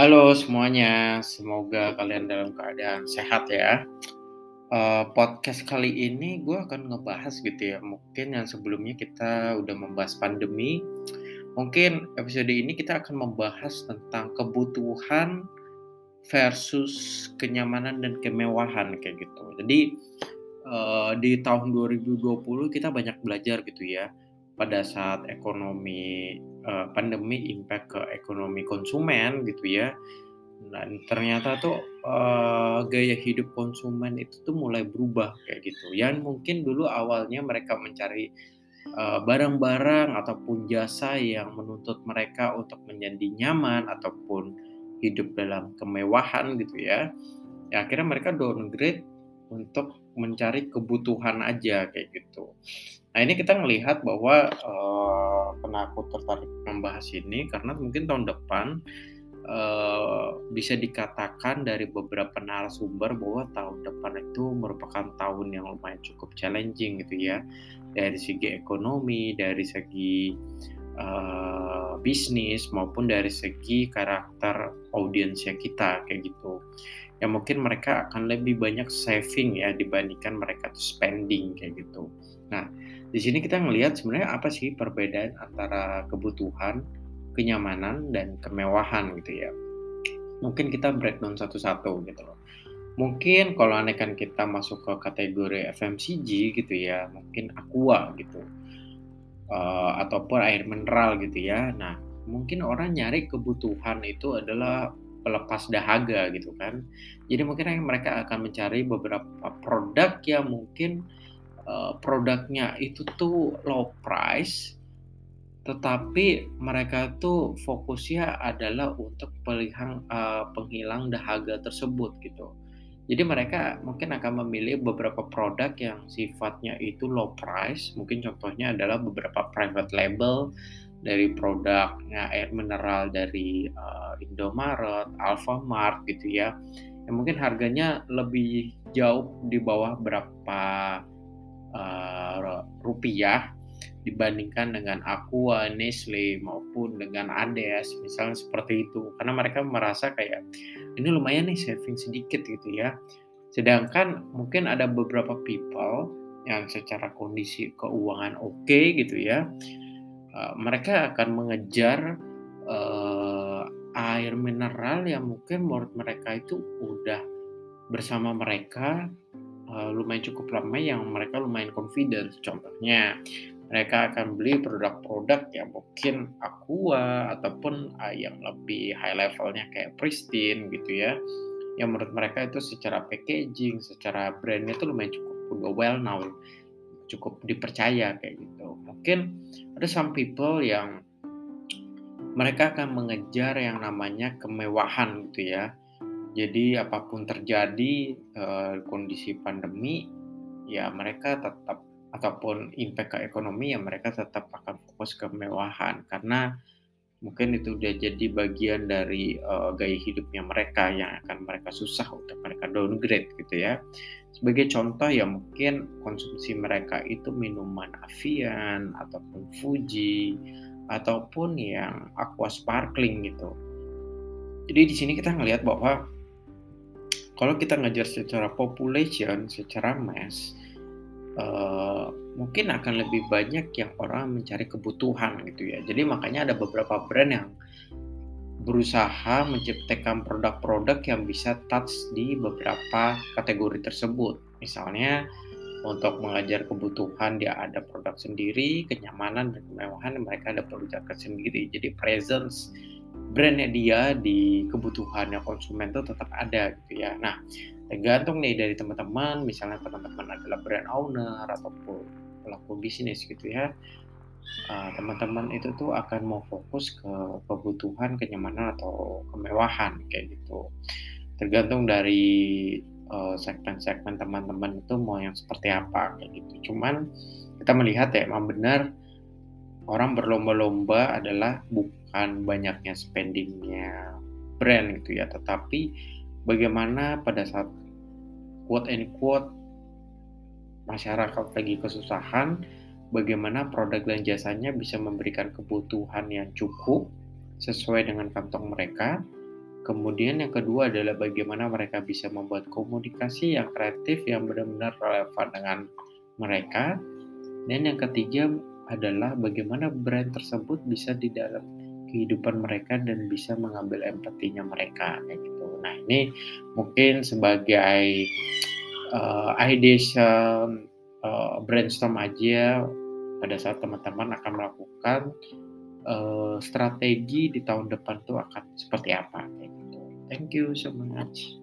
Halo semuanya, semoga kalian dalam keadaan sehat ya. Uh, podcast kali ini gue akan ngebahas gitu ya, mungkin yang sebelumnya kita udah membahas pandemi, mungkin episode ini kita akan membahas tentang kebutuhan versus kenyamanan dan kemewahan kayak gitu. Jadi uh, di tahun 2020 kita banyak belajar gitu ya pada saat ekonomi uh, pandemi impact ke ekonomi konsumen gitu ya. Dan ternyata tuh uh, gaya hidup konsumen itu tuh mulai berubah kayak gitu. Yang mungkin dulu awalnya mereka mencari barang-barang uh, ataupun jasa yang menuntut mereka untuk menjadi nyaman ataupun hidup dalam kemewahan gitu ya. Ya akhirnya mereka downgrade untuk mencari kebutuhan aja kayak gitu Nah ini kita melihat bahwa kenapa aku tertarik membahas ini karena mungkin tahun depan uh, bisa dikatakan dari beberapa narasumber bahwa tahun depan itu merupakan tahun yang lumayan cukup challenging gitu ya dari segi ekonomi, dari segi uh, bisnis maupun dari segi karakter audiensnya kita kayak gitu. Ya mungkin mereka akan lebih banyak saving ya dibandingkan mereka tuh spending kayak gitu. Nah di sini kita ngelihat sebenarnya apa sih perbedaan antara kebutuhan, kenyamanan, dan kemewahan gitu ya. Mungkin kita breakdown satu-satu gitu loh. Mungkin kalau anekan kita masuk ke kategori FMCG gitu ya, mungkin aqua gitu. Uh, ataupun air mineral gitu ya. Nah, mungkin orang nyari kebutuhan itu adalah pelepas dahaga gitu kan. Jadi mungkin mereka akan mencari beberapa produk yang mungkin uh, produknya itu tuh low price tetapi mereka tuh fokusnya adalah untuk penghilang uh, penghilang dahaga tersebut gitu. Jadi mereka mungkin akan memilih beberapa produk yang sifatnya itu low price. Mungkin contohnya adalah beberapa private label dari produknya air mineral dari uh, Indomaret, Alfamart gitu ya. Yang mungkin harganya lebih jauh di bawah berapa uh, rupiah dibandingkan dengan Aqua, Nestle maupun dengan Ades misalnya seperti itu. Karena mereka merasa kayak ini lumayan nih saving sedikit gitu ya. Sedangkan mungkin ada beberapa people yang secara kondisi keuangan oke okay, gitu ya uh, mereka akan mengejar uh, air mineral yang mungkin menurut mereka itu udah bersama mereka uh, lumayan cukup lama yang mereka lumayan confident. Contohnya, mereka akan beli produk-produk yang mungkin aqua ataupun uh, yang lebih high levelnya kayak pristine gitu ya. Yang menurut mereka itu secara packaging, secara brandnya itu lumayan cukup udah well known, cukup dipercaya kayak gitu. Mungkin ada some people yang mereka akan mengejar yang namanya kemewahan gitu ya jadi apa pun terjadi uh, kondisi pandemi, ya mereka tetap ataupun impact ke ekonomi ya mereka tetap akan fokus ke kemewahan karena mungkin itu udah jadi bagian dari uh, gaya hidupnya mereka yang akan mereka susah untuk mereka downgrade gitu ya. Sebagai contoh ya mungkin konsumsi mereka itu minuman Avian ataupun Fuji ataupun yang aqua sparkling gitu. Jadi di sini kita ngelihat bahwa kalau kita ngajar secara population, secara mass, uh, mungkin akan lebih banyak yang orang mencari kebutuhan gitu ya. Jadi makanya ada beberapa brand yang berusaha menciptakan produk-produk yang bisa touch di beberapa kategori tersebut. Misalnya untuk mengajar kebutuhan dia ada produk sendiri, kenyamanan dan kemewahan mereka ada produk sendiri. Jadi presence brandnya dia di kebutuhannya konsumen itu tetap ada gitu ya. Nah, tergantung nih dari teman-teman, misalnya teman-teman adalah brand owner ataupun pelaku bisnis gitu ya. Uh, teman-teman itu tuh akan mau fokus ke kebutuhan kenyamanan atau kemewahan kayak gitu. Tergantung dari uh, segmen-segmen teman-teman itu mau yang seperti apa kayak gitu. Cuman kita melihat ya emang benar orang berlomba-lomba adalah bukan banyaknya spendingnya brand gitu ya, tetapi bagaimana pada saat quote and quote masyarakat lagi kesusahan, bagaimana produk dan jasanya bisa memberikan kebutuhan yang cukup sesuai dengan kantong mereka, Kemudian yang kedua adalah bagaimana mereka bisa membuat komunikasi yang kreatif yang benar-benar relevan dengan mereka. Dan yang ketiga adalah bagaimana brand tersebut bisa di dalam kehidupan mereka dan bisa mengambil empatinya mereka kayak gitu. Nah, ini mungkin sebagai uh, ideation uh, brainstorm aja pada saat teman-teman akan melakukan uh, strategi di tahun depan itu akan seperti apa kayak gitu. Thank you so much.